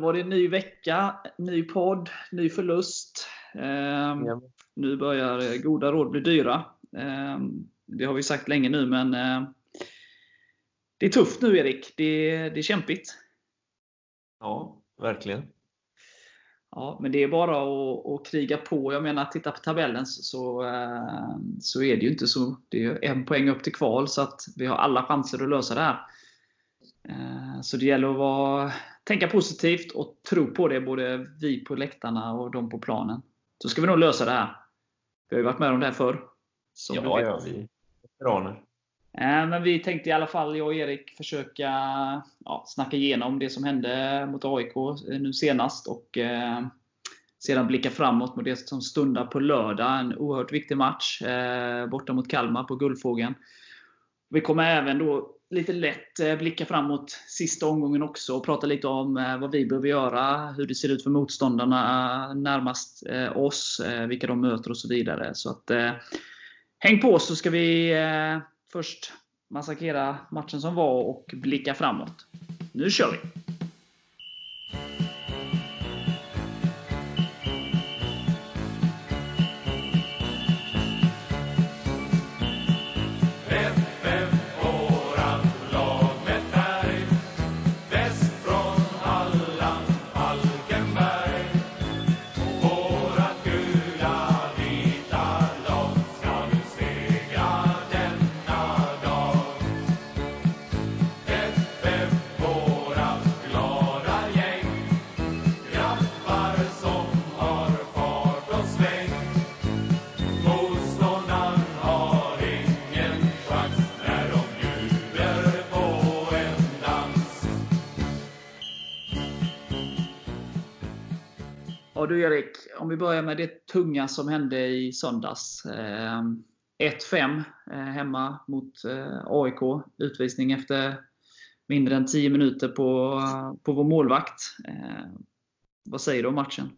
var det en ny vecka, ny podd, ny förlust. Eh, Ja. Nu börjar eh, goda råd bli dyra. Eh, det har vi sagt länge nu, men eh, det är tufft nu Erik. Det, det är kämpigt. Ja, verkligen. Ja, men det är bara att, att kriga på. Jag menar, titta på tabellen så, så, eh, så är det ju inte så. Det är en poäng upp till kval, så att vi har alla chanser att lösa det här. Så det gäller att vara, tänka positivt och tro på det, både vi på läktarna och de på planen. Så ska vi nog lösa det här. Vi har ju varit med om det här förr. Ja, ja, vi veteraner. Eh, Men vi tänkte i alla fall, jag och Erik, försöka ja, snacka igenom det som hände mot AIK nu senast och eh, sedan blicka framåt mot det som stundar på lördag. En oerhört viktig match eh, borta mot Kalmar på Guldfågeln. Vi kommer även då lite lätt eh, blicka framåt sista omgången också och prata lite om eh, vad vi behöver göra, hur det ser ut för motståndarna eh, närmast oss, vilka de möter och så vidare. Så att, häng på så ska vi först massakrera matchen som var och blicka framåt. Nu kör vi! Ja du Erik, om vi börjar med det tunga som hände i söndags. Eh, 1-5 eh, hemma mot eh, AIK. Utvisning efter mindre än 10 minuter på, på vår målvakt. Eh, vad säger du om matchen?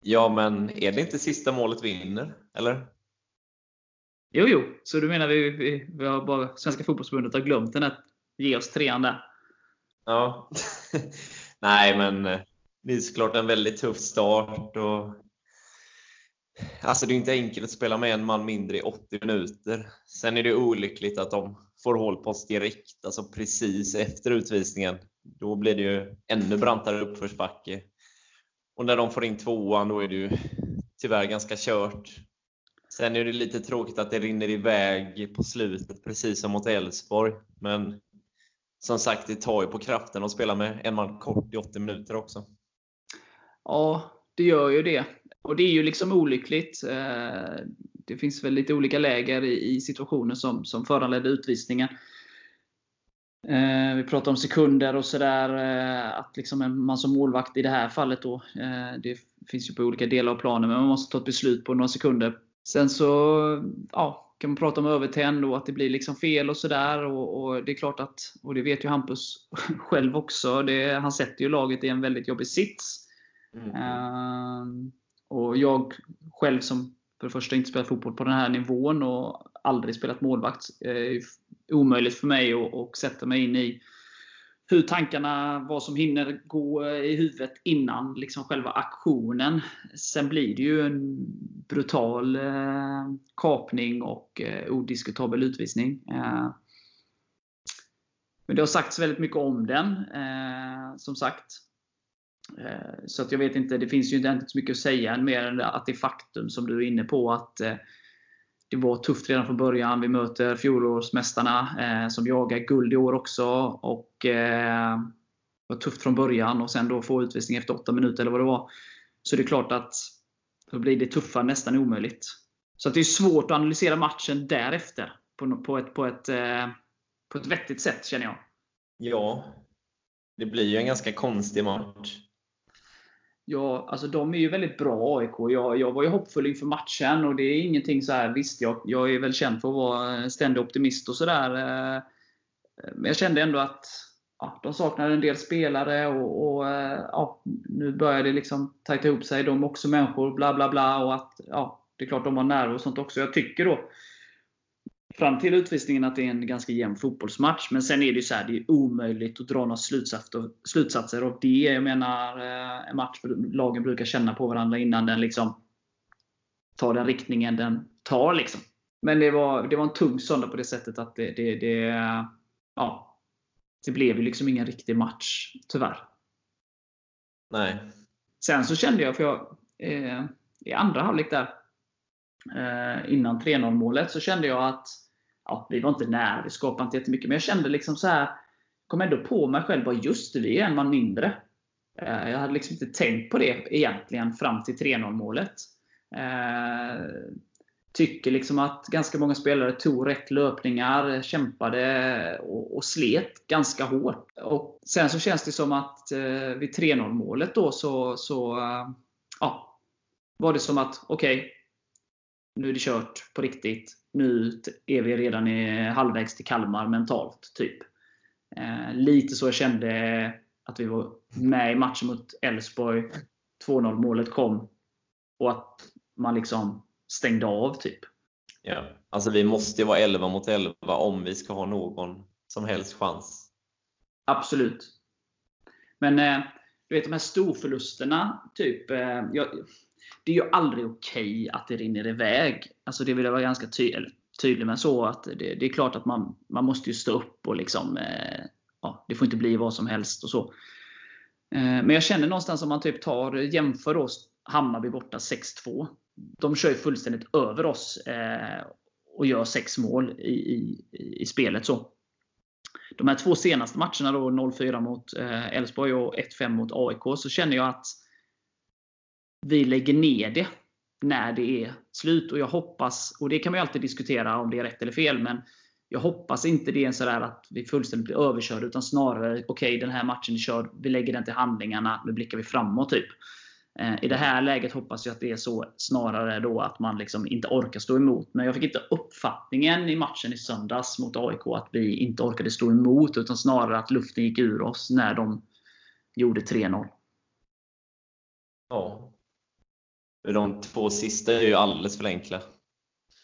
Ja, men är det inte sista målet vinner? Eller? Jo, jo, så du menar vi, vi, vi har bara Svenska fotbollsförbundet har glömt den att ge oss trean där? Ja. Nej, men eh, det är såklart en väldigt tuff start. Och... Alltså, det är inte enkelt att spela med en man mindre i 80 minuter. Sen är det olyckligt att de får hål på oss direkt, alltså precis efter utvisningen. Då blir det ju ännu brantare uppförsbacke. Och när de får in tvåan, då är det ju tyvärr ganska kört. Sen är det lite tråkigt att det rinner iväg på slutet, precis som mot Elfsborg. Men som sagt, det tar ju på kraften att spela med en man kort i 80 minuter också. Ja, det gör ju det. Och det är ju liksom olyckligt. Eh, det finns väl lite olika läger i situationer som, som föranledde utvisningen. Eh, vi pratar om sekunder och sådär. Eh, att liksom man som målvakt i det här fallet då, det finns ju på olika delar av planen, men man måste ta ett beslut på några sekunder. Sen så ja, kan man prata om övertänd och att det blir liksom fel och sådär. Och, och det är klart att, och det vet ju Hampus själv också, det, han sätter ju laget i en väldigt jobbig sits. Mm. Ehm, och jag själv som för det första inte spelat fotboll på den här nivån och aldrig spelat målvakt. Eh, är omöjligt för mig att, och sätta mig in i hur tankarna, vad som hinner gå i huvudet innan liksom själva aktionen. Sen blir det ju en brutal eh, kapning och eh, odiskutabel utvisning. Eh, men det har sagts väldigt mycket om den, eh, som sagt. Eh, så att jag vet inte, det finns ju inte så mycket att säga än mer än att det faktum som du är inne på att eh, det var tufft redan från början. Vi möter fjolårsmästarna eh, som jagar guld i år också. Och eh, det var tufft från början och sen då få utvisning efter 8 minuter eller vad det var. Så det är klart att då blir det tuffa nästan omöjligt. Så att det är svårt att analysera matchen därefter på, på, ett, på, ett, eh, på ett vettigt sätt känner jag. Ja, det blir ju en ganska konstig match. Ja, alltså de är ju väldigt bra AIK. Jag, jag var ju hoppfull inför matchen och det är ingenting så här. Visst, jag, jag är väl känd för att vara en ständig optimist och sådär. Eh, men jag kände ändå att ja, de saknade en del spelare och, och eh, ja, nu börjar det liksom tajta ihop sig. De är också människor, bla bla bla. Och att ja, det är klart de har nerver och sånt också. Jag tycker då fram till utvisningen att det är en ganska jämn fotbollsmatch. Men sen är det ju så här, det är omöjligt att dra några slutsatser, av det. Jag menar, eh, en match lagen brukar känna på varandra innan den liksom tar den riktningen den tar. Liksom. Men det var, det var en tung söndag på det sättet att det, det, det, ja, det blev ju liksom ingen riktig match, tyvärr. Nej. Sen så kände jag, för jag eh, i andra halvlek där, eh, innan 3-0 målet, så kände jag att ja, vi var inte nära, vi skapade inte jättemycket. Men jag kände liksom så här, kom ändå på mig själv, bara just det, vi är en man mindre. Eh, jag hade liksom inte tänkt på det egentligen fram till 3-0 målet. Eh, tycker liksom att ganska många spelare tog rätt löpningar, kämpade och, och slet ganska hårt. Och sen så känns det som att eh, vid 3-0 målet då så, så eh, ja, var det som att okej, okay, nu är det kört på riktigt. Nu är vi redan i halvvägs till Kalmar mentalt. typ. Eh, lite så jag kände att vi var med i matchen mot Elfsborg. 2-0 målet kom. Och att man liksom stängde av typ. Ja, alltså vi måste ju vara 11 mot 11 om vi ska ha någon som helst chans. Absolut. Men eh, du vet de här storförlusterna, typ. Eh, jag, det är ju aldrig okej okay att det rinner iväg. Alltså det vill jag vara ganska ty tydlig med. så att det, det, är klart att man, man måste ju stå upp och liksom, eh, ja, det får inte bli vad som helst och så. Eh, men jag känner någonstans om man typ tar, jämför oss Hammarby borta 6-2. De kör ju fullständigt över oss eh, och gör sex mål i, i, i spelet. så. De här två senaste matcherna, då 0-4 mot eh, Elfsborg och 1-5 mot AIK, så känner jag att vi lägger ner det när det är slut. Och jag hoppas, och det kan man ju alltid diskutera om det är rätt eller fel, men jag hoppas inte det är sådär att vi fullständigt blir överkörda, utan snarare okej, okay, den här matchen är körd, vi lägger den till handlingarna, nu blickar vi framåt. typ. Eh, I det här läget hoppas jag att det är så snarare då att man liksom inte orkar stå emot. Men jag fick inte uppfattningen i matchen i söndags mot AIK att vi inte orkade stå emot, utan snarare att luften gick ur oss när de gjorde 3-0. Ja, de två sista är ju alldeles för enkla.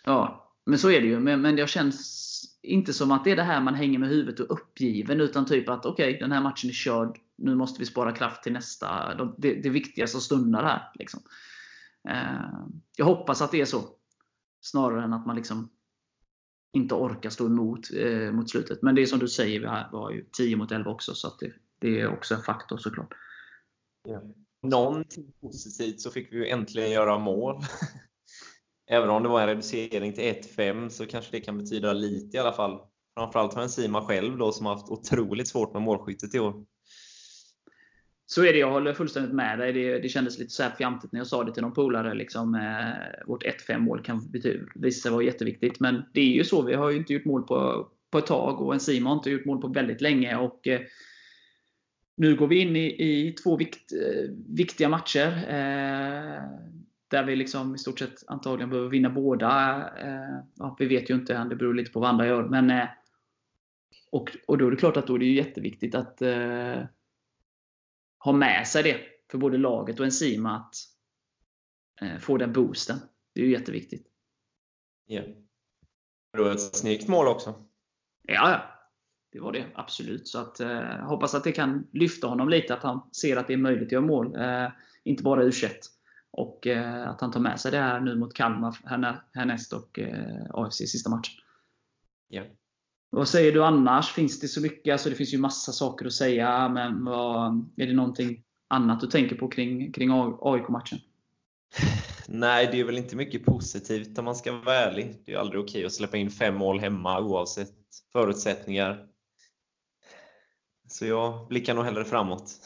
Ja, men så är det ju. Men, men det känns inte som att det är det här man hänger med huvudet och uppgiven. Utan typ att okej, okay, den här matchen är körd. Nu måste vi spara kraft till nästa. Det, det viktigaste stundar här. Liksom. Eh, jag hoppas att det är så. Snarare än att man liksom inte orkar stå emot eh, mot slutet. Men det är som du säger, vi var ju 10 mot 11 också. Så det, det, är också en faktor såklart. Ja någonting positivt så fick vi ju äntligen göra mål. Även om det var en reducering till 1-5 så kanske det kan betyda lite i alla fall. Framförallt för en Sima själv då som har haft otroligt svårt med målskyttet i år. Så är det, jag håller fullständigt med dig. Det, det kändes lite så här fjantigt när jag sa det till någon polare. Liksom, eh, vårt 1-5 mål kan visa sig vara jätteviktigt. Men det är ju så, vi har ju inte gjort mål på, på ett tag och en Sima har inte gjort mål på väldigt länge. Och, eh, nu går vi in i, i två vikt, eh, viktiga matcher. Eh, där vi liksom i stort sett antagligen behöver vinna båda. Eh, ja, vi vet ju inte det beror lite på vad andra gör. Men, eh, och, och då är det klart att då är det jätteviktigt att eh, ha med sig det för både laget och Enzima att eh, få den boosten. Det är ju jätteviktigt. Ja. Det var ett snyggt mål också. Ja. Det var det absolut. Så att, eh, hoppas att det kan lyfta honom lite. Att han ser att det är möjligt att göra mål. Eh, inte bara u Och eh, att han tar med sig det här nu mot Kalmar härnäst och eh, AFC sista matchen. Ja. Vad säger du annars? Finns det så mycket? Alltså det finns ju massa saker att säga. Men vad, är det någonting annat du tänker på kring, kring AIK-matchen? Nej, det är väl inte mycket positivt om man ska vara ärlig. Det är aldrig okej att släppa in fem mål hemma oavsett förutsättningar. Så jag blickar nog hellre framåt.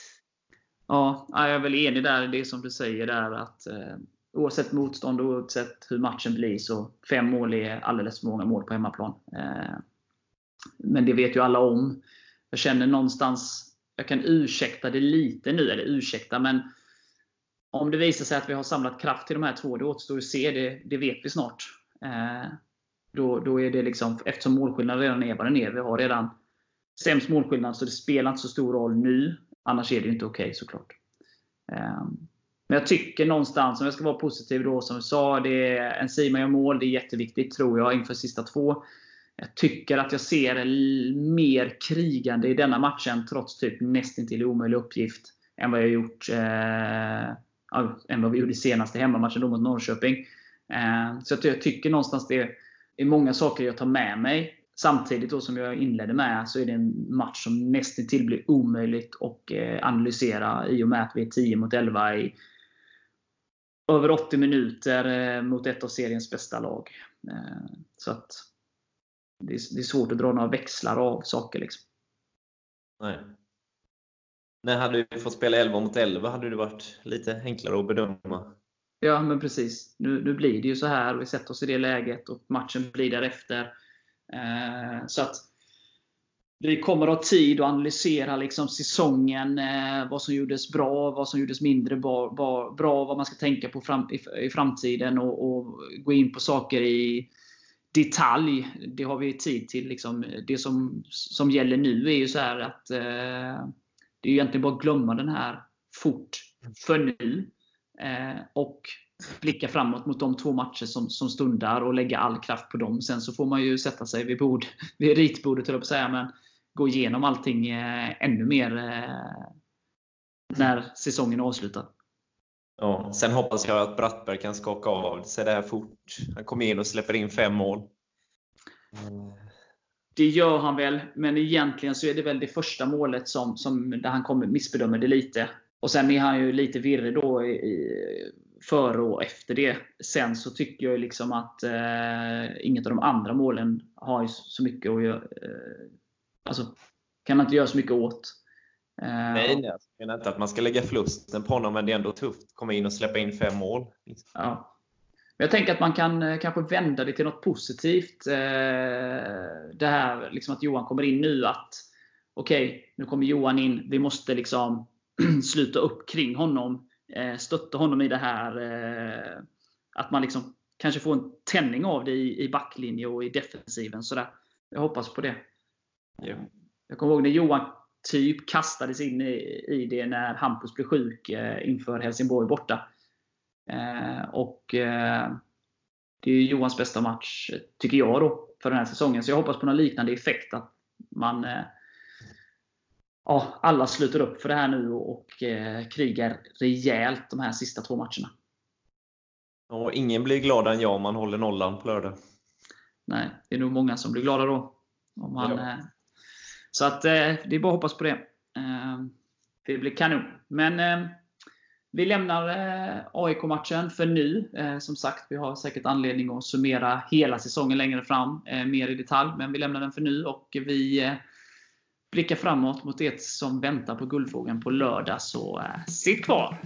ja, jag är väl enig där. Det som du säger där att eh, oavsett motstånd och oavsett hur matchen blir så fem mål är alldeles för många mål på hemmaplan. Eh, men det vet ju alla om. Jag känner någonstans, jag kan ursäkta det lite nu, eller ursäkta, men om det visar sig att vi har samlat kraft till de här två, det återstår att se. Det, det vet vi snart. Eh, då, då är det liksom, eftersom målskillnaden redan är vad den är. Vi har redan sämst målskillnad, så det spelar inte så stor roll nu. Annars är det ju inte okej okay, såklart. Ehm, men jag tycker någonstans, om jag ska vara positiv då, som vi sa, det är en Sima gör mål. Det är jätteviktigt, tror jag, inför sista två. Jag tycker att jag ser mer krigande i denna matchen, trots typ nästintill omöjlig uppgift, än vad jag gjort eh, än vad vi gjorde i senaste hemmamatchen då mot Norrköping. Eh, så jag tycker någonstans det är många saker jag tar med mig. Samtidigt då som jag inledde med så är det en match som nästintill blir omöjligt att eh, analysera i och med att vi är 10 mot 11 i över 80 minuter eh, mot ett av seriens bästa lag. Eh, Så att det är, svårt att dra några växlar av saker. Liksom. Nej. När hade vi fått spela 11 mot 11 hade det varit lite enklare att bedöma. Ja, men precis. Nu, nu blir det ju så här. Vi sätter oss i det läget och matchen blir därefter. Eh, så att vi kommer att ha tid att analysera liksom säsongen. Eh, vad som gjordes bra, vad som gjordes mindre bra, bra, vad man ska tänka på fram, i, i framtiden och, och gå in på saker i detalj. Det har vi tid till. Liksom. Det som, som gäller nu är ju så här att eh, det är egentligen bara att glömma den här fort för nu. Eh, och blicka framåt mot de två matcher som, som stundar och lägga all kraft på dem. Sen så får man ju sätta sig vid, bord, vid ritbordet, höll jag på att säga, men gå igenom allting eh, ännu mer eh, när säsongen är avslutad. Ja, sen hoppas jag att Brattberg kan skaka av sig det här fort. Han kommer in och släpper in fem mål. Det gör han väl, men egentligen så är det väl det första målet som, som där han kommer missbedömer det lite. Och Sen är han ju lite virrig då i, i, före och efter det. Sen så tycker jag liksom att eh, inget av de andra målen har så mycket att göra. Eh, alltså, kan man inte göra så mycket åt. Eh, Nej, nej, jag menar inte att man ska lägga förlusten på honom, men det är ändå tufft att komma in och släppa in fem mål. Ja. Men jag tänker att man kan eh, kanske vända det till något positivt. Eh, det här liksom att Johan kommer in nu. att Okej, okay, nu kommer Johan in. Vi måste liksom sluta upp kring honom. Eh, stötta honom i det här. Att man liksom kanske får en tändning av det i backlinje och i defensiven. Så där. Jag hoppas på det. Ja. Jag kommer ihåg när Johan typ kastades in i det när Hampus blev sjuk inför Helsingborg borta. Eh, och eh, Det är Johans bästa match, tycker jag, då, för den här säsongen. Så jag hoppas på någon liknande effekt. Att man eh, ja, alla sluter upp för det här nu och, eh, krigar rejält de här sista två matcherna. Och ingen blir gladare än jag om man håller nollan på lördag. Nej, det är nog många som blir glada då. Om man, Ja. eh, så att, eh, det är bara att hoppas på det. Eh, det blir kanon. Men eh, vi lämnar eh, AIK-matchen för nu. Eh, som sagt, vi har säkert anledning att summera hela säsongen längre fram, eh, mer i detalj. Men vi lämnar den för nu och vi Blicka framåt mot det som väntar på Guldfågeln på lördag. Så eh, sitt kvar!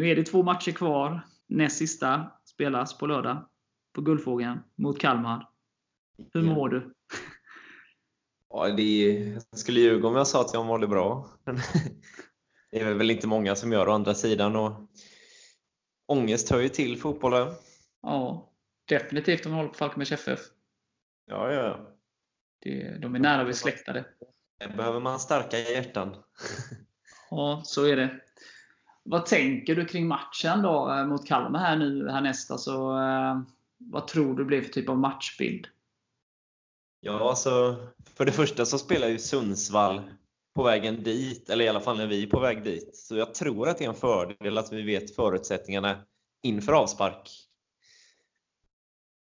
Nu är det två matcher kvar. Näst sista spelas på lördag. På Guldfågeln mot Kalmar. Hur mår du? Ja, det jag skulle ljuga om jag sa att jag mådde bra. Det är väl inte många som gör å andra sidan. Och ångest hör ju till fotbollen. Ja, definitivt om man håller på Falkenbergs FF. Ja, ja. Det, de är nära besläktade. Behöver man starka hjärtan. Ja, så är det. Vad tänker du kring matchen då eh, mot Kalmar här nu härnäst? Alltså, eh, vad tror du blir för typ av matchbild? Ja, alltså, för det första så spelar ju Sundsvall på vägen dit, eller i alla fall när vi är på väg dit. Så jag tror att det är en fördel att vi vet förutsättningarna inför avspark.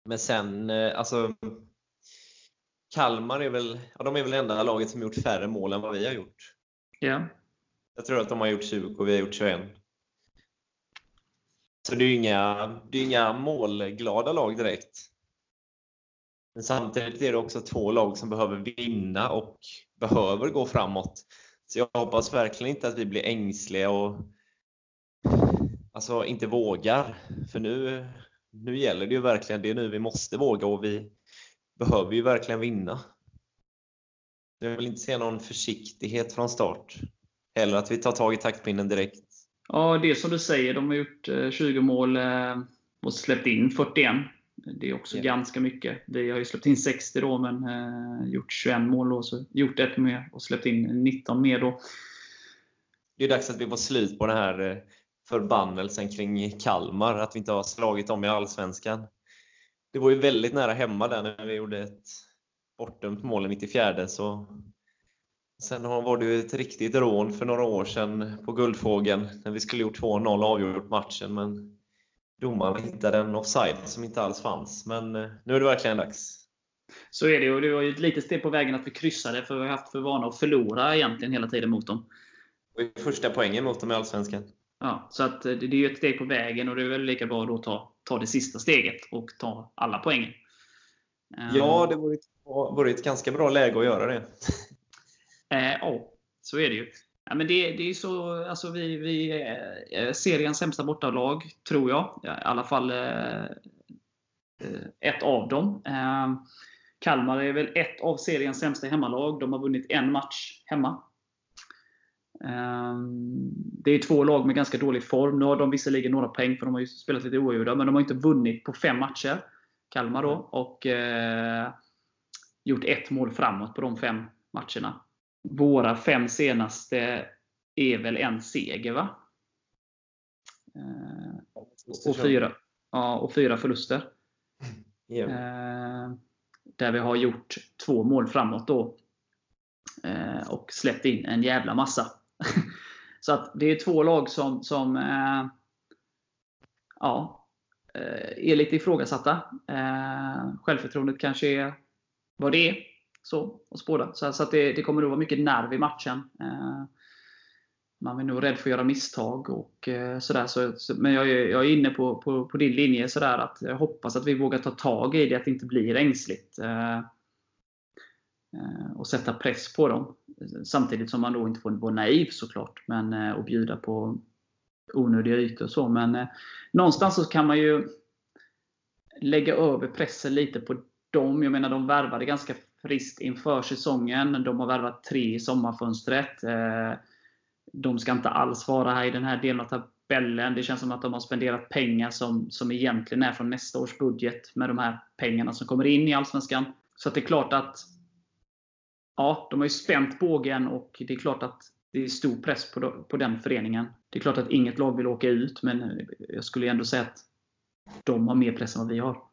Men sen, eh, alltså, Kalmar är väl, ja, de är väl enda laget som gjort färre mål än vad vi har gjort. Ja. Jag tror att de har gjort 20 och vi har gjort 21. Så det är ju inga, det är inga målglada lag direkt. Men samtidigt är det också två lag som behöver vinna och behöver gå framåt. Så jag hoppas verkligen inte att vi blir ängsliga och alltså inte vågar. För nu, nu gäller det ju verkligen, det är nu vi måste våga och vi behöver ju verkligen vinna. Jag vill inte se någon försiktighet från start. Eller att vi tar tag i taktpinnen direkt. Ja, det är som du säger. De har gjort eh, 20 mål eh, och släppt in 41. Det är också Ja. ganska mycket. Vi har ju släppt in 60 då, men eh, gjort 21 mål och så gjort ett mer och släppt in 19 mer då. Det är dags att vi får slut på den här eh, förbannelsen kring Kalmar, att vi inte har slagit dem i Allsvenskan. Det var ju väldigt nära hemma där när vi gjorde ett bortdömt mål i 94 så Sen har- var det ju ett riktigt rån för några år sedan på Guldfågeln när vi skulle gjort 2-0 och avgjort matchen men domaren hittade en offside som inte alls fanns. Men eh, nu är det verkligen dags. Så är det och det var ju ett litet steg på vägen att vi kryssade, för vi har haft för vana att förlora egentligen hela tiden mot dem. Ju första poängen mot dem i Allsvenskan. Ja, så att eh, det är ju ett steg på vägen och det är väl lika bra att ta, ta det sista steget och ta alla poängen. Ja, det vore ett, vore ett ganska bra läge att göra det. Eh, ja, så är det ju. Ja, men det, det är så, alltså vi, vi är seriens sämsta bortalag, tror jag. Ja, I alla fall eh, eh, ett av dem. Eh, Kalmar är väl ett av seriens sämsta hemmalag. De har vunnit en match hemma. Eh, Det är två lag med ganska dålig form. Nu har de visserligen några poäng, för de har ju spelat lite oavgjorda, men de har inte vunnit på fem matcher. Kalmar då. Och eh, gjort ett mål framåt på de fem matcherna. Våra fem senaste är väl en seger, va? Eh, och, fyra, ja, och fyra förluster. Ja. Eh, där vi har gjort två mål framåt då. Eh, och släppt in en jävla massa. Så att det är två lag som, som ja, är lite ifrågasatta. Självförtroendet kanske är vad det är. Så, oss båda. Så, så att det, det kommer nog vara mycket nerv i matchen. Eh, man är nog rädd för att göra misstag. och eh, sådär. Så, så, Men jag är, jag är inne på, på, på din linje sådär att jag hoppas att vi vågar ta tag i det, att det inte blir ängsligt. Eh, eh, och sätta press på dem. Samtidigt som man då inte får vara naiv såklart. Men, eh, och bjuda på onödiga ytor och så. Men eh, någonstans så kan man ju lägga över pressen lite på dem. Jag menar, de värvade ganska friskt inför säsongen. De har värvat tre i sommarfönstret. Eh, de ska inte alls vara här i den här delen av tabellen. Det känns som att de har spenderat pengar som, som egentligen är från nästa års budget med de här pengarna som kommer in i Allsvenskan. Så att det är klart att Ja, de har ju spänt bågen och det är klart att det är stor press på, på den föreningen. Det är klart att inget lag vill åka ut, men jag skulle ändå säga att de har mer press än vad vi har.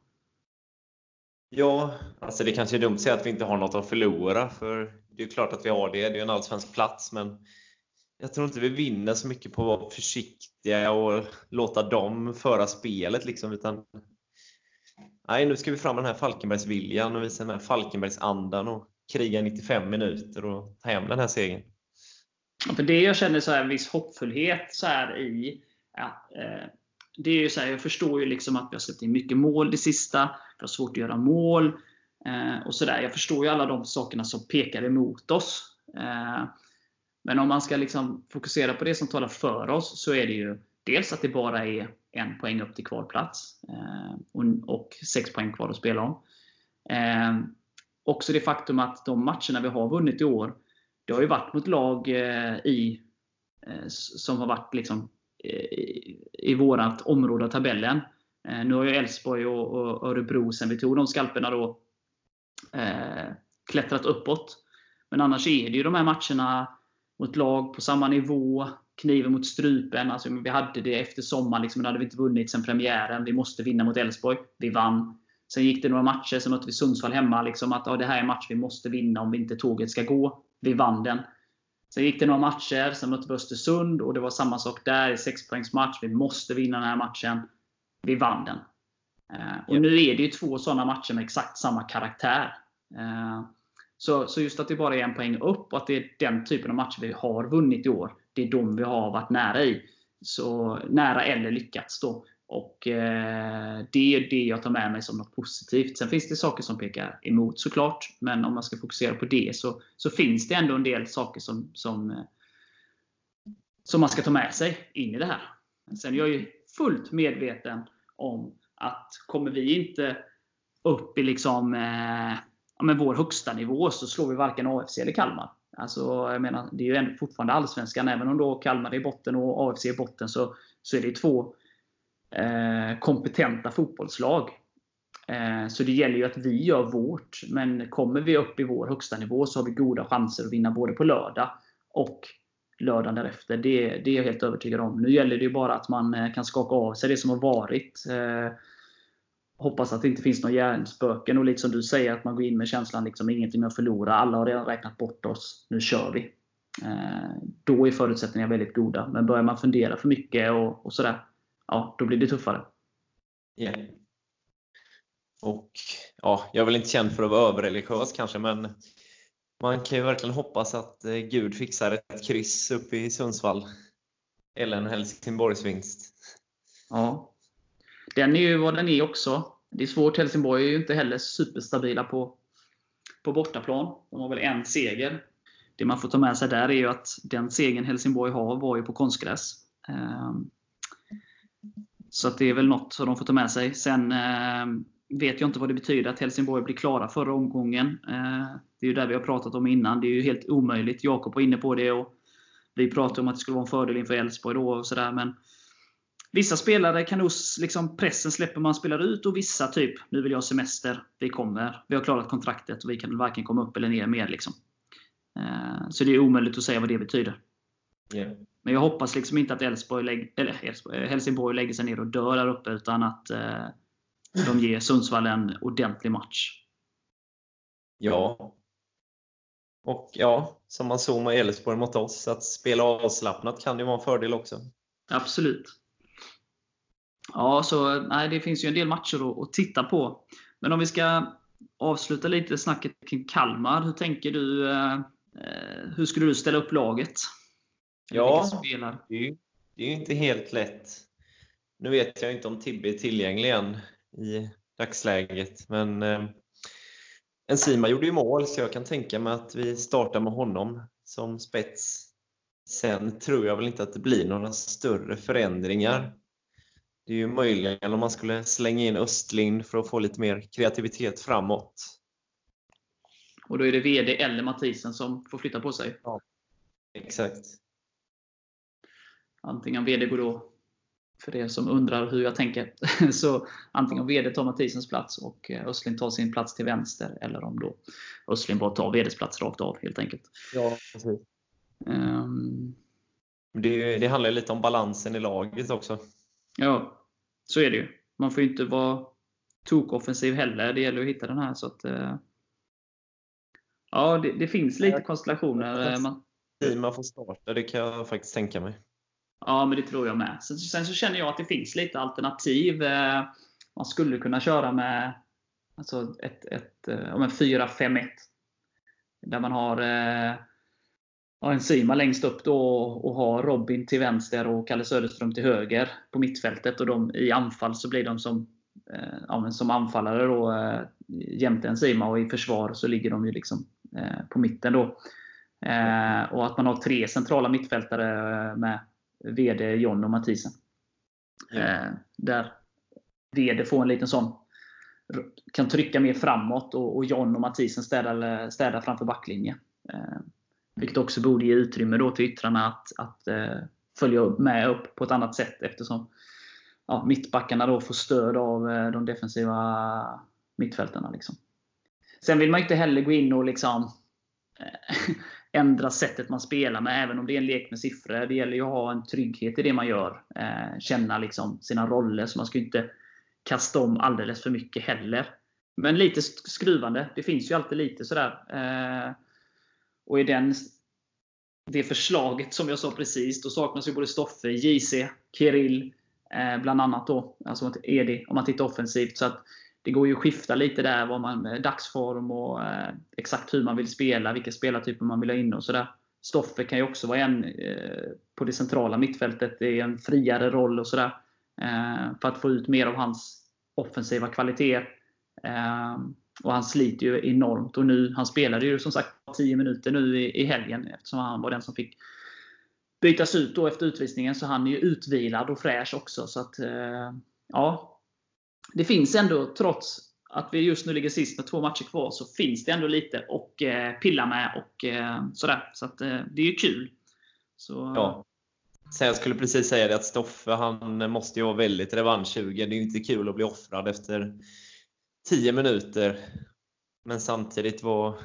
Ja, alltså det kanske är dumt att säga att vi inte har något att förlora, för det är klart att vi har det. Det är ju en allsvensk plats, men jag tror inte vi vinner så mycket på att vara försiktiga och låta dem föra spelet. Liksom, utan, nej, nu ska vi fram med den här Falkenbergsviljan och visa den här Falkenbergsandan och kriga 95 minuter och ta hem den här segern. Ja, för det jag känner så här, en viss hoppfullhet så här i ja, eh, det är ju så här, Jag förstår ju liksom att vi har släppt in mycket mål det sista. Vi har svårt att göra mål. Eh, och så där. Jag förstår ju alla de sakerna som pekar emot oss. Eh, men om man ska liksom fokusera på det som talar för oss, så är det ju dels att det bara är en poäng upp till kvalplats. Eh, och, och sex poäng kvar att spela om. Eh, också det faktum att de matcherna vi har vunnit i år, det har ju varit mot lag eh, i, eh, som har varit liksom, eh, i, i vårat område av tabellen. Eh, nu har ju Elfsborg och, Örebro, sen vi tog de skalperna, då, eh, klättrat uppåt. Men annars är det ju de här matcherna mot lag på samma nivå, kniven mot strupen. Alltså, vi hade det efter sommaren, liksom, då hade vi inte vunnit sen premiären. Vi måste vinna mot Elfsborg. Vi vann. Sen gick det några matcher, sen mötte vi Sundsvall hemma. Liksom, att ja, det här är en match vi måste vinna om inte tåget ska gå. Vi vann den. Sen gick det några matcher, sen mötte vi Östersund och det var samma sak där. i sexpoängsmatch. Vi måste vinna den här matchen. Vi vann den. Eh, och nu är det ju två sådana matcher med exakt samma karaktär. Eh, så, så just att det bara är en poäng upp och att det är den typen av matcher vi har vunnit i år. Det är de vi har varit nära i. Så Nära eller lyckats då. Och eh, Det är det jag tar med mig som något positivt. Sen finns det saker som pekar emot såklart. Men om man ska fokusera på det så, så finns det ändå en del saker som, som, eh, som man ska ta med sig in i det här. Sen är jag ju fullt medveten om att kommer vi inte upp i liksom, eh, ja, men vår högsta nivå så slår vi varken AFC eller Kalmar. Alltså, jag menar, det är ju ändå fortfarande Allsvenskan. Även om då Kalmar är i botten och AFC är i botten så, så är det två eh, kompetenta fotbollslag. Eh, så det gäller ju att vi gör vårt. Men kommer vi upp i vår högsta nivå så har vi goda chanser att vinna både på lördag och lördagen därefter. Det, det är jag helt övertygad om. Nu gäller det ju bara att man eh, kan skaka av sig det som har varit. Eh, hoppas att det inte finns några hjärnspöken och lite som du säger att man går in med känslan liksom ingenting att förlora. Alla har redan räknat bort oss. Nu kör vi. Eh, då är förutsättningarna väldigt goda. Men börjar man fundera för mycket och, och sådär, ja, då blir det tuffare. Yeah. Och ja, Jag är väl inte känd för att vara överreligiös kanske, men man kan ju verkligen hoppas att eh, Gud fixar ett kryss uppe i Sundsvall. Eller en Helsingborgsvinst. Ja. Den är ju vad den är också. Det är svårt. Helsingborg är ju inte heller superstabila på, på bortaplan. De har väl en seger. Det man får ta med sig där är ju att den segern Helsingborg har var ju på konstgräs. Ehm, så att det är väl något som de får ta med sig. Sen ehm, vet jag inte vad det betyder att Helsingborg blir klara förra omgången. Ehm, det är ju det vi har pratat om innan. Det är ju helt omöjligt. Jakob var inne på det. och Vi pratade om att det skulle vara en fördel inför Elfsborg då. Och så där, men Vissa spelare kan nog liksom pressen släpper man spelar ut och vissa typ, nu vill jag ha semester, vi kommer, vi har klarat kontraktet och vi kan varken komma upp eller ner mer. Liksom. Eh, så det är omöjligt att säga vad det betyder. Yeah. Men jag hoppas liksom inte att Älvsborg lägg, eller eh, Helsingborg lägger sig ner och dör där uppe, utan att eh, de ger Sundsvall en ordentlig match. Ja. Och ja, som man såg med Elfsborg mot oss, att spela avslappnat kan ju vara en fördel också. Absolut. Ja, så nej, det finns ju en del matcher att, att titta på. Men om vi ska avsluta lite snacket kring Kalmar. Hur tänker du? Eh, hur skulle du ställa upp laget? Ja, det är, ju, det är ju inte helt lätt. Nu vet jag inte om Tibbe är tillgänglig än i dagsläget, men eh, Enzima gjorde ju mål, så jag kan tänka mig att vi startar med honom som spets. Sen tror jag väl inte att det blir några större förändringar. Det är ju möjligen om man skulle slänga in Östlind för att få lite mer kreativitet framåt. Och då är det VD eller Mathisen som får flytta på sig? Ja, exakt. Antingen VD går då, för er som undrar hur jag tänker, så antingen VD tar Mathisens plats och Östlind tar sin plats till vänster, eller om då Östlind bara tar VDs plats rakt av helt enkelt. Ja, precis. Um, det, det handlar lite om balansen i laget också. Ja, så är det ju. Man får ju inte vara tokoffensiv heller. Det gäller att hitta den här. Så att, eh, ja, det, det finns lite konstellationer. Eh, man, man får starta, det kan jag faktiskt tänka mig. Ja, men det tror jag med. Sen, sen så känner jag att det finns lite alternativ. Eh, man skulle kunna köra med alltså ett, ett, eh, ett, 4-5-1. Där man har eh, ja, en Sima längst upp då och har Robin till vänster och Kalle Söderström till höger på mittfältet. Och de, I anfall så blir de som, eh, ja, som anfallare då, eh, jämte en Sima och i försvar så ligger de ju liksom eh, på mitten. då. Eh, och att man har tre centrala mittfältare eh, med VD, John och Mathisen. Eh, där VD får en liten sån kan trycka mer framåt och, och John och Mathisen städar, städar framför backlinjen. Eh, vilket också borde ge utrymme då till yttrarna att, att eh, följa med upp på ett annat sätt eftersom ja, mittbackarna då får stöd av eh, de defensiva mittfältarna. Liksom. Sen vill man inte heller gå in och liksom, ändra sättet man spelar med, även om det är en lek med siffror. Det gäller ju att ha en trygghet i det man gör. Eh, känna liksom sina roller, så man ska inte kasta om alldeles för mycket heller. Men lite skruvande. Det finns ju alltid lite sådär. Eh, och i den, det förslaget som jag sa precis, då saknas ju både Stoffe, JC, Kirill, eh, bland annat då, alltså Edi, om man tittar offensivt. Så att det går ju att skifta lite där, vad man, eh, dagsform och eh, exakt hur man vill spela, vilka spelartyper man vill ha in och sådär. Stoffe kan ju också vara en eh, på det centrala mittfältet, i en friare roll och sådär. Eh, för att få ut mer av hans offensiva kvaliteter. Eh, och han sliter ju enormt. Och nu, han spelade ju som sagt 10 minuter nu i, i helgen eftersom han var den som fick bytas ut då efter utvisningen. Så han är ju utvilad och fräsch också. Så att, eh, ja. Det finns ändå, trots att vi just nu ligger sist med två matcher kvar, så finns det ändå lite att eh, pilla med. och eh, sådär. Så att, eh, det är ju kul. Så, Ja. Sen jag skulle precis säga det att Stoffe, han måste ju vara väldigt revanschsugen. Det är ju inte kul att bli offrad efter 10 minuter. Men samtidigt var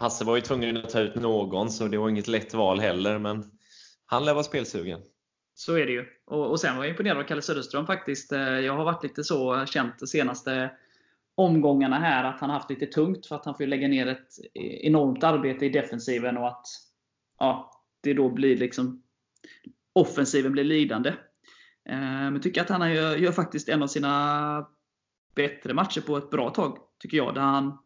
Hasse var ju tvungen att ta ut någon, så det var inget lätt val heller. Men han lär vara spelsugen. Så är det ju. Och, och sen var jag imponerad av Kalle Söderström faktiskt. Eh, jag har varit lite så känt de senaste omgångarna här att han har haft lite tungt för att han får lägga ner ett e, enormt arbete i defensiven och att ja, det då blir liksom offensiven blir lidande. Eh, men jag tycker att han gör, gör faktiskt en av sina bättre matcher på ett bra tag, tycker jag. Där han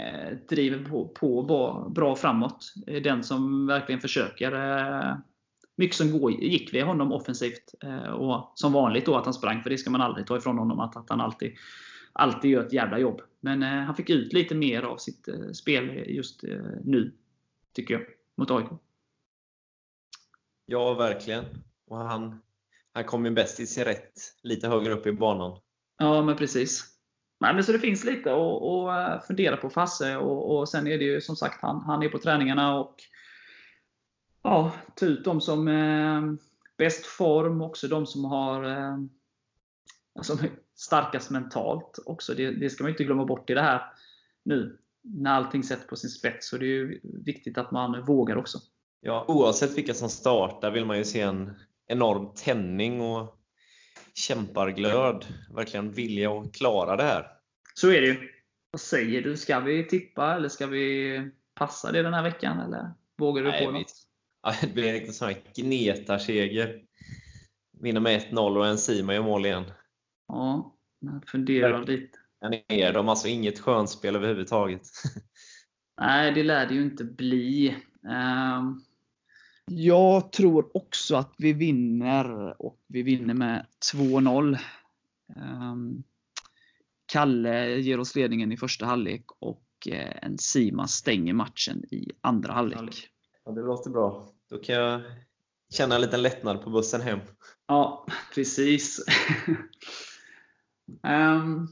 eh, driver på, på bra, bra framåt. Är Den som verkligen försöker. Mycket som gick via honom offensivt. eh, Och som vanligt då att han sprang, för det ska man aldrig ta ifrån honom. Att, att han alltid, alltid gör ett jävla jobb. Men eh, han fick ut lite mer av sitt eh, spel just nu, tycker jag, mot AIK. Ja, verkligen. Och han, han kom ju bäst i sin rätt lite högre upp i banan. Ja, men precis. Nej, men så det finns lite att, att fundera på för Hasse. Och, och sen är det ju som sagt, han, han är på träningarna och ja, ta ut de som eh, bäst form, också de som har eh, alltså, starkast mentalt. också. Det, det ska man inte glömma bort i det här nu. När allting sätts på sin spets. Så det är ju viktigt att man vågar också. Ja, oavsett vilka som startar vill man ju se en enorm tändning och kämparglöd. Verkligen vilja att klara det här. Så är det ju. Vad säger du? Ska vi tippa eller ska vi passa det den här veckan? Eller vågar du Nej, på något? Ja, det blir en riktig sån här gnetarseger. Vinner med 1-0 och en Sima gör mål igen. Ja, jag funderar lite. Men är de alltså inget skönspel överhuvudtaget? Nej, det lär det ju inte bli. Ehm, Jag tror också att vi vinner och vi vinner med 2-0. Ehm, Kalle ger oss ledningen i första halvlek och eh, en Sima stänger matchen i andra halvlek. Ja, det låter bra. Då kan jag känna en liten lättnad på bussen hem. Ja, precis. Ehm,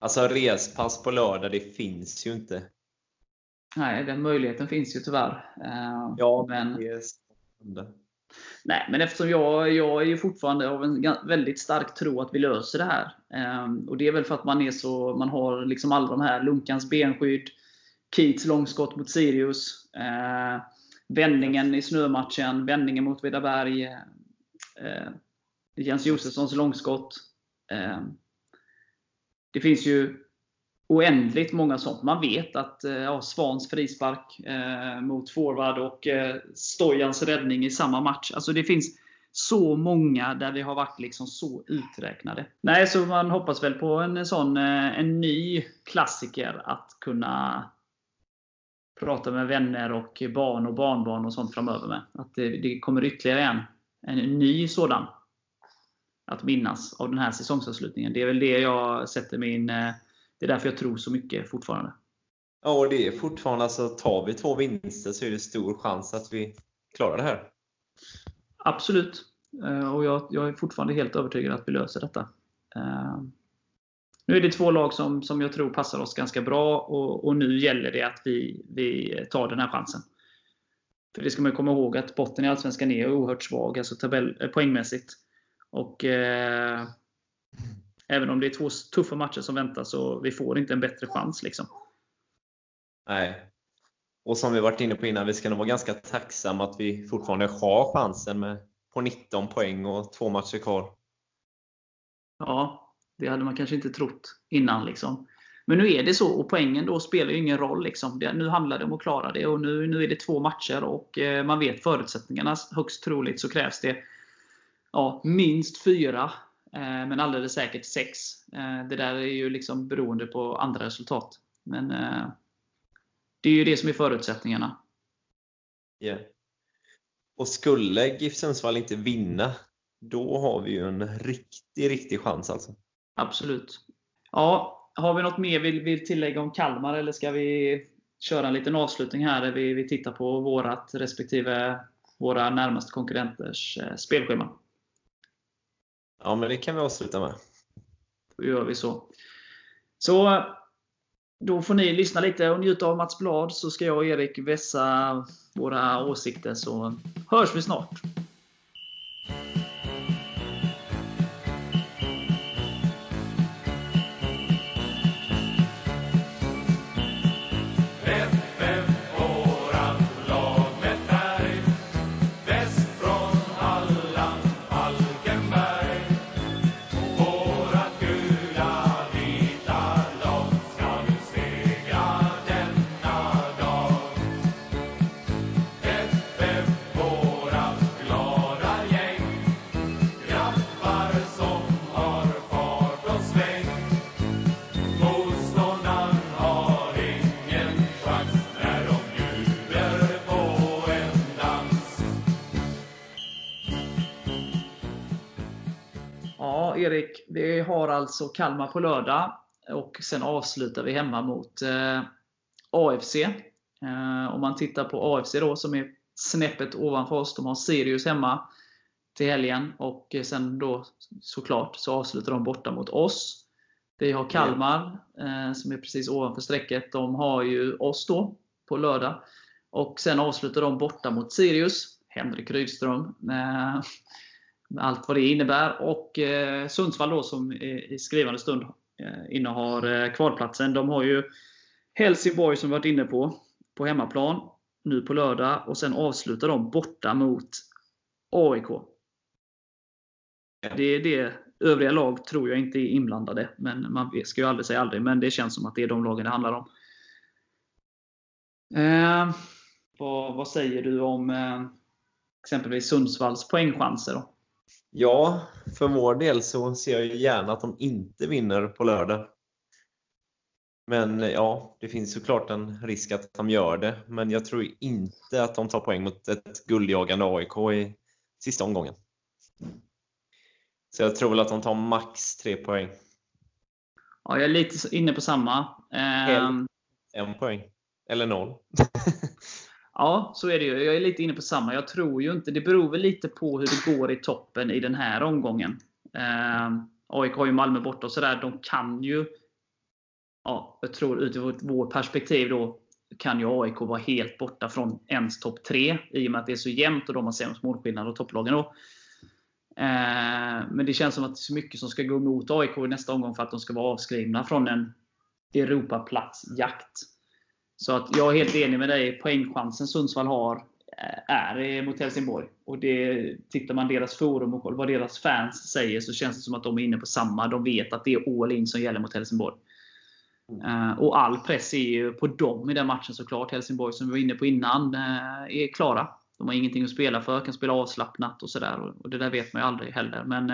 Alltså respass på lördag, det finns ju inte. nej, den möjligheten finns ju tyvärr. Ehm, Ja, men, det är spännande. Nej, men eftersom jag, jag är ju fortfarande av en väldigt stark tro att vi löser det här. Ehm, och Det är väl för att man är så, man har liksom alla de här Lunkans benskydd, Keats långskott mot Sirius, eh, vändningen i snömatchen, vändningen mot Vedaberg, eh, Jens Josefssons långskott. Eh, det finns ju oändligt många sånt. Man vet att eh, ja, Svans frispark eh, mot forward och eh, Stojans räddning i samma match. Alltså det finns så många där vi har varit liksom så uträknade. Nej, så man hoppas väl på en sån eh, en ny klassiker att kunna prata med vänner och barn och barnbarn och sånt framöver med. Att det, det kommer ytterligare en, en ny sådan att minnas av den här säsongsavslutningen. Det är väl det jag sätter min eh, det är därför jag tror så mycket fortfarande. Ja, och det är fortfarande, alltså tar vi två vinster så är det stor chans att vi klarar det här. Absolut. Eh, Och jag, jag är fortfarande helt övertygad att vi löser detta. Nu är det två lag som, som jag tror passar oss ganska bra och, och nu gäller det att vi, vi tar den här chansen. För det ska man komma ihåg att botten i Allsvenskan är oerhört svag, alltså tabell, eh, poängmässigt. Och eh, Även om det är två tuffa matcher som väntar så vi får inte en bättre chans. Liksom. Nej. Och som vi varit inne på innan, vi ska nog vara ganska tacksamma att vi fortfarande har chansen med, på 19 poäng och två matcher kvar. Ja, det hade man kanske inte trott innan. Liksom. Men nu är det så och poängen då spelar ju ingen roll. Liksom. Det, nu handlar det om att klara det och nu, nu är det två matcher och eh, man vet förutsättningarna. Högst troligt så krävs det ja, minst fyra Eh, men alldeles säkert 6. Eh, det där är ju liksom beroende på andra resultat. Men eh, det är ju det som är förutsättningarna. Yeah. Och skulle GIF Sundsvall inte vinna, då har vi ju en riktig, riktig chans alltså. Absolut. Ja, har vi något mer vi vill tillägga om Kalmar eller ska vi köra en liten avslutning här där vi, vi tittar på vårat respektive våra närmaste konkurrenters eh, spelschema? Ja, men det kan vi avsluta med. Då gör vi så. Så då får ni lyssna lite och njuta av Mats Blad, så ska jag och Erik vässa våra åsikter, så hörs vi snart. Ja, Erik. Vi har alltså Kalmar på lördag och sen avslutar vi hemma mot eh, AFC. Eh, om man tittar på AFC då, som är snäppet ovanför oss. De har Sirius hemma till helgen och sen då såklart så avslutar de borta mot oss. Vi har Kalmar eh, som är precis ovanför strecket. De har ju oss då på lördag. Och sen avslutar de borta mot Sirius. Henrik Rydström. Eh, med allt vad det innebär. Och eh, Sundsvall då som i, i skrivande stund eh, innehar eh, kvalplatsen. De har ju Helsingborg som vi varit inne på, på hemmaplan nu på lördag. Och sen avslutar de borta mot AIK. Det är det. Övriga lag tror jag inte är inblandade. Men man ska ju aldrig säga aldrig. Men det känns som att det är de lagen det handlar om. Eh, vad, vad säger du om eh, exempelvis Sundsvalls poängchanser? Då? Ja, för vår del så ser jag ju gärna att de inte vinner på lördag. Men ja, det finns såklart en risk att de gör det. Men jag tror inte att de tar poäng mot ett guldjagande AIK i sista omgången. Så jag tror väl att de tar max tre poäng. Ja, jag är lite inne på samma. Eh, En poäng. Eller noll. ja, så är det ju. Jag är lite inne på samma. Jag tror ju inte... Det beror väl lite på hur det går i toppen i den här omgången. Eh, AIK har ju Malmö borta och sådär. De kan ju... Ja, jag tror utifrån vårt perspektiv då kan ju AIK vara helt borta från ens topp 3 i och med att det är så jämnt och de har sämst målskillnad och topplagen då. Eh, men det känns som att det är så mycket som ska gå emot AIK i nästa omgång för att de ska vara avskrivna från en Europaplatsjakt. Så att jag är helt enig med dig. Poängchansen Sundsvall har eh, är mot Helsingborg. Och det, tittar man deras forum och vad deras fans säger så känns det som att de är inne på samma. De vet att det är all in som gäller mot Helsingborg. Eh, och all press är ju på dem i den matchen såklart. Helsingborg, som vi var inne på innan, eh, är klara. De har ingenting att spela för, kan spela avslappnat och sådär. Och det där vet man ju aldrig heller. Men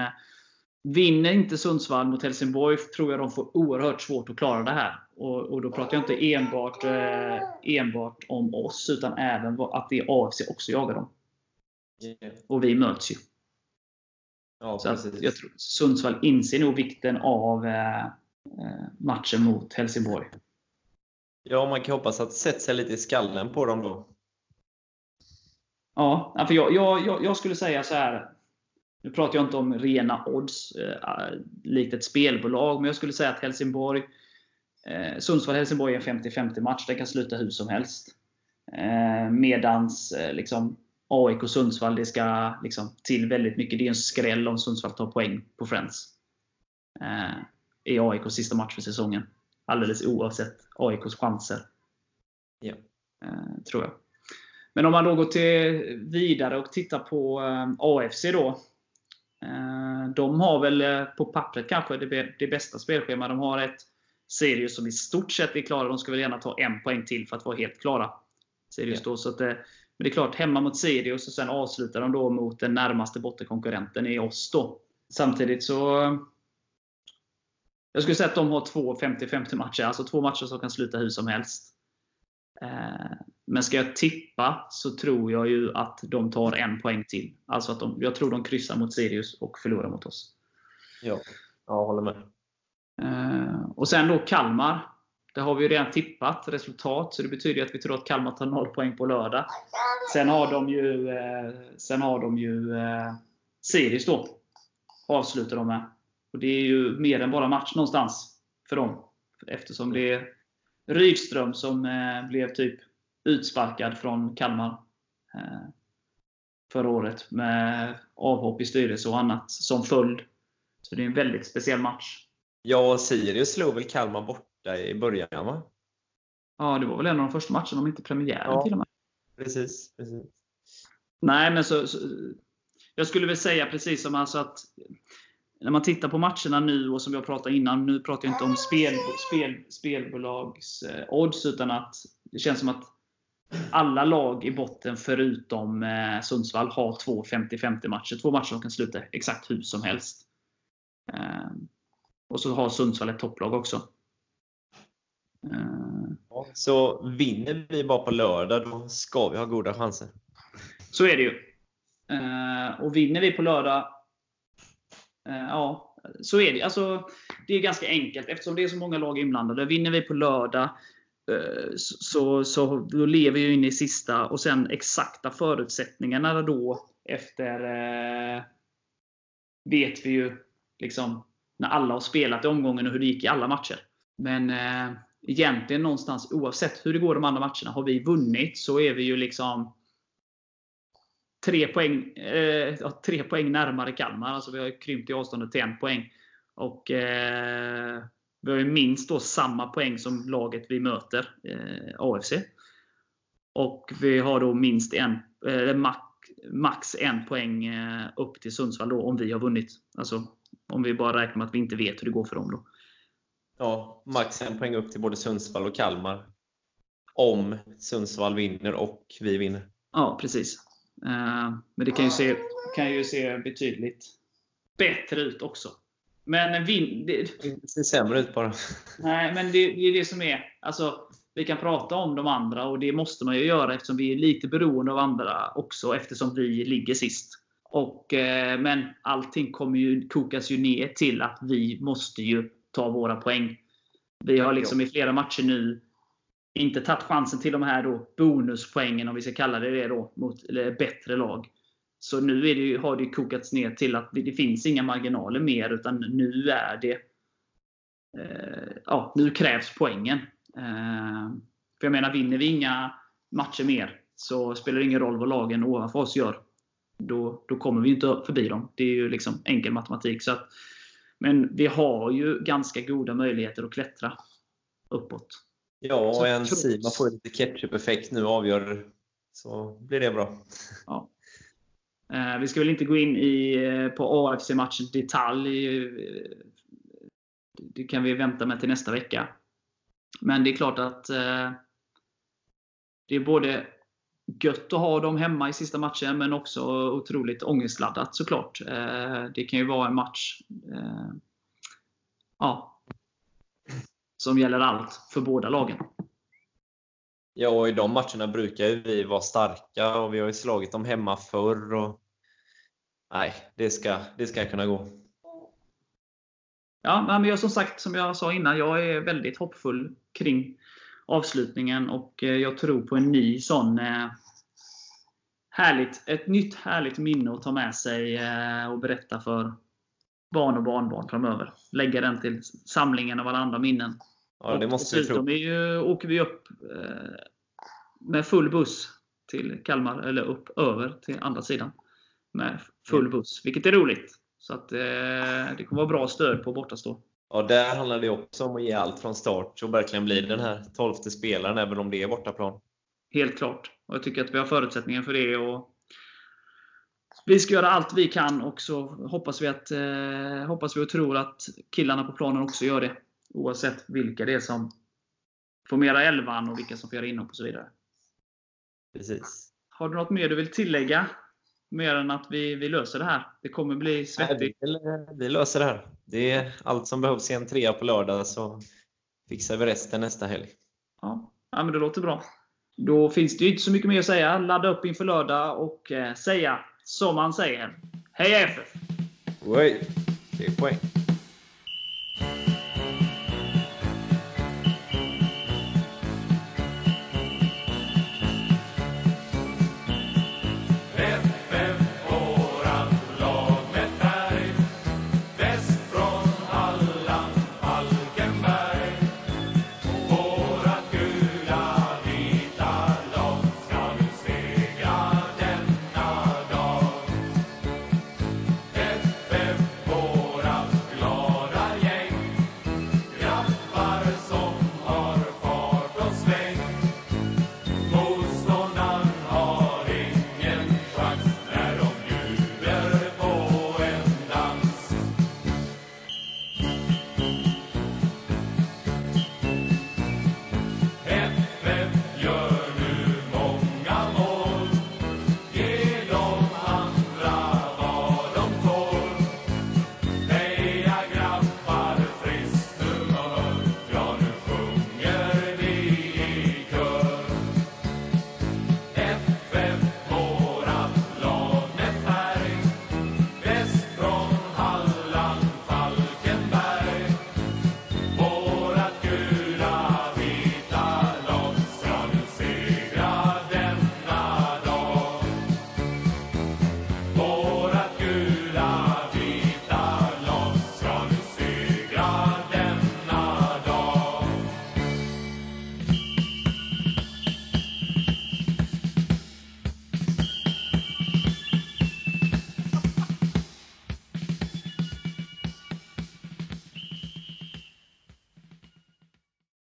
vinner inte Sundsvall mot Helsingborg tror jag de får oerhört svårt att klara det här. Och, och då pratar jag inte enbart, enbart om oss, utan även att det AFC också jagar dem. Och vi möts ju. Ja, Så jag tror Sundsvall inser nog vikten av eh, matchen mot Helsingborg. Ja, man kan hoppas att det sätter sig lite i skallen på dem då. Ja, för jag, jag, jag, jag skulle säga så här. Nu pratar jag inte om rena odds, eh, likt ett spelbolag, men jag skulle säga att Helsingborg eh, Sundsvall-Helsingborg är en 50-50 match. Det kan sluta hur som helst. Eh, medans liksom, AIK och Sundsvall, det ska liksom, till väldigt mycket. Det är en skräll om Sundsvall tar poäng på Friends. I AIKs sista match för säsongen. Alldeles oavsett AIKs chanser. Ja. Tror jag. Men om man då går till vidare och tittar på AFC då. Eh, de har väl eh, på pappret kanske det, bästa spelschema. De har ett Sirius som i stort sett är klara. De ska väl gärna ta en poäng till för att vara helt klara. Sirius då, så att, eh, men det är klart, hemma mot Sirius och sen avslutar de då mot den närmaste bottenkonkurrenten i oss då. samtidigt så... Jag skulle säga att de har två 50-50 matcher. Alltså två matcher som kan sluta hur som helst. Eh, men ska jag tippa så tror jag ju att de tar en poäng till. Alltså att de, jag tror de kryssar mot Sirius och förlorar mot oss. Ja, jag håller med. Eh, och sen då Kalmar. Där har vi ju redan tippat resultat, så det betyder att vi tror att Kalmar tar 0 poäng på lördag. Sen har de ju, eh, sen har de ju Sirius då. Avslutar de med. Och Det är ju mer än bara match någonstans för dem. Eftersom det är Rydström som eh, blev typ utsparkad från Kalmar eh, förra året. Med avhopp i styrelse och annat som följd. Så det är en väldigt speciell match. Ja, Sirius slog väl Kalmar borta i början va? Ja, det var väl en av de första matcherna, om inte premiären Ja. till och med. Precis. precis. Nej, men så, så Jag skulle väl säga precis som alltså att när man tittar på matcherna nu och som jag pratade innan, nu pratar jag inte om spel, spel, spelbolags eh, odds, utan att det känns som att alla lag i botten förutom eh, Sundsvall har två 50-50 matcher. Två matcher som kan sluta exakt hur som helst. Eh, och så har Sundsvall ett topplag också. Eh, Så vinner vi bara på lördag, då ska vi ha goda chanser. Så är det ju. Eh, och vinner vi på lördag, Eh, ja, så är det. Alltså, det är ganska enkelt eftersom det är så många lag inblandade. Vinner vi på lördag, eh, så, så då lever vi in i sista och sen exakta förutsättningarna då efter eh, vet vi ju liksom när alla har spelat i omgången och hur det gick i alla matcher. Men eh, egentligen någonstans oavsett hur det går de andra matcherna, har vi vunnit så är vi ju liksom tre poäng, eh, tre poäng närmare Kalmar. Alltså vi har krympt i avståndet till en poäng. Och eh, Vi har ju minst då samma poäng som laget vi möter, eh, AFC. Och vi har då minst en, eh, max, max en poäng eh, upp till Sundsvall då, om vi har vunnit. Alltså om vi bara räknar med att vi inte vet hur det går för dem. Då. Ja, max en poäng upp till både Sundsvall och Kalmar. Om Sundsvall vinner och vi vinner. Ja, precis. Eh, Men det kan ju se, kan ju se betydligt bättre ut också. Men vin, det, Det ser sämre ut bara. Nej, men det, det är det som är. Alltså, vi kan prata om de andra och det måste man ju göra eftersom vi är lite beroende av andra också eftersom vi ligger sist. Och, eh, men allting kommer ju, kokas ju ner till att vi måste ju ta våra poäng. Vi har liksom i flera matcher nu inte tagit chansen till de här då bonuspoängen, om vi ska kalla det det, då, mot bättre lag. Så nu är det ju, har det ju kokats ner till att det, det finns inga marginaler mer, utan nu är det eh, ja, nu krävs poängen. Eh, för jag menar, vinner vi inga matcher mer så spelar det ingen roll vad lagen ovanför oss gör. Då, då kommer vi inte förbi dem. Det är ju liksom enkel matematik. Så att, men vi har ju ganska goda möjligheter att klättra uppåt. Ja, och en trots- Sima får lite ketchup-effekt nu och avgör så blir det bra. Ja. Eh, vi ska väl inte gå in i, eh, på AFC-matchen i detalj. Eh, Det kan vi vänta med till nästa vecka. Men det är klart att eh, det är både gött att ha dem hemma i sista matchen, men också otroligt ångestladdat såklart. Eh, det kan ju vara en match eh, ja, som gäller allt för båda lagen. Ja, och i de matcherna brukar ju vi vara starka och vi har ju slagit dem hemma förr. Och... Nej, det ska, det ska kunna gå. Ja, men jag som sagt, som jag sa innan, jag är väldigt hoppfull kring avslutningen och eh, jag tror på en ny sån eh, härligt, ett nytt härligt minne att ta med sig eh, och berätta för barn och barnbarn framöver. Lägga den till samlingen av alla andra minnen. Ja, det måste vi tro. ju, åker vi upp eh, med full buss till Kalmar, eller upp över till andra sidan. Med full buss, vilket är roligt. Så att, eh, det kommer vara bra stöd på bortastå. Ja, där handlar det också om att ge allt från start och verkligen bli den här tolfte spelaren, även om det är bortaplan. Helt klart. Och jag tycker att vi har förutsättningar för det. Och vi ska göra allt vi kan och så hoppas vi, att, eh, hoppas vi och tror att killarna på planen också gör det. Oavsett vilka det är som formerar elvan och vilka som får göra inhopp och så vidare. Precis. Har du något mer du vill tillägga? Mer än att vi, vi löser det här. Det kommer bli svettigt. Nej, vi, vi löser det här. Det är allt som behövs i en trea på lördag, så fixar vi resten nästa helg. Ja, ja men det låter bra. Då finns det ju inte så mycket mer att säga. Ladda upp inför lördag och eh, säga som man säger. Heja FF! Oj, det är poäng.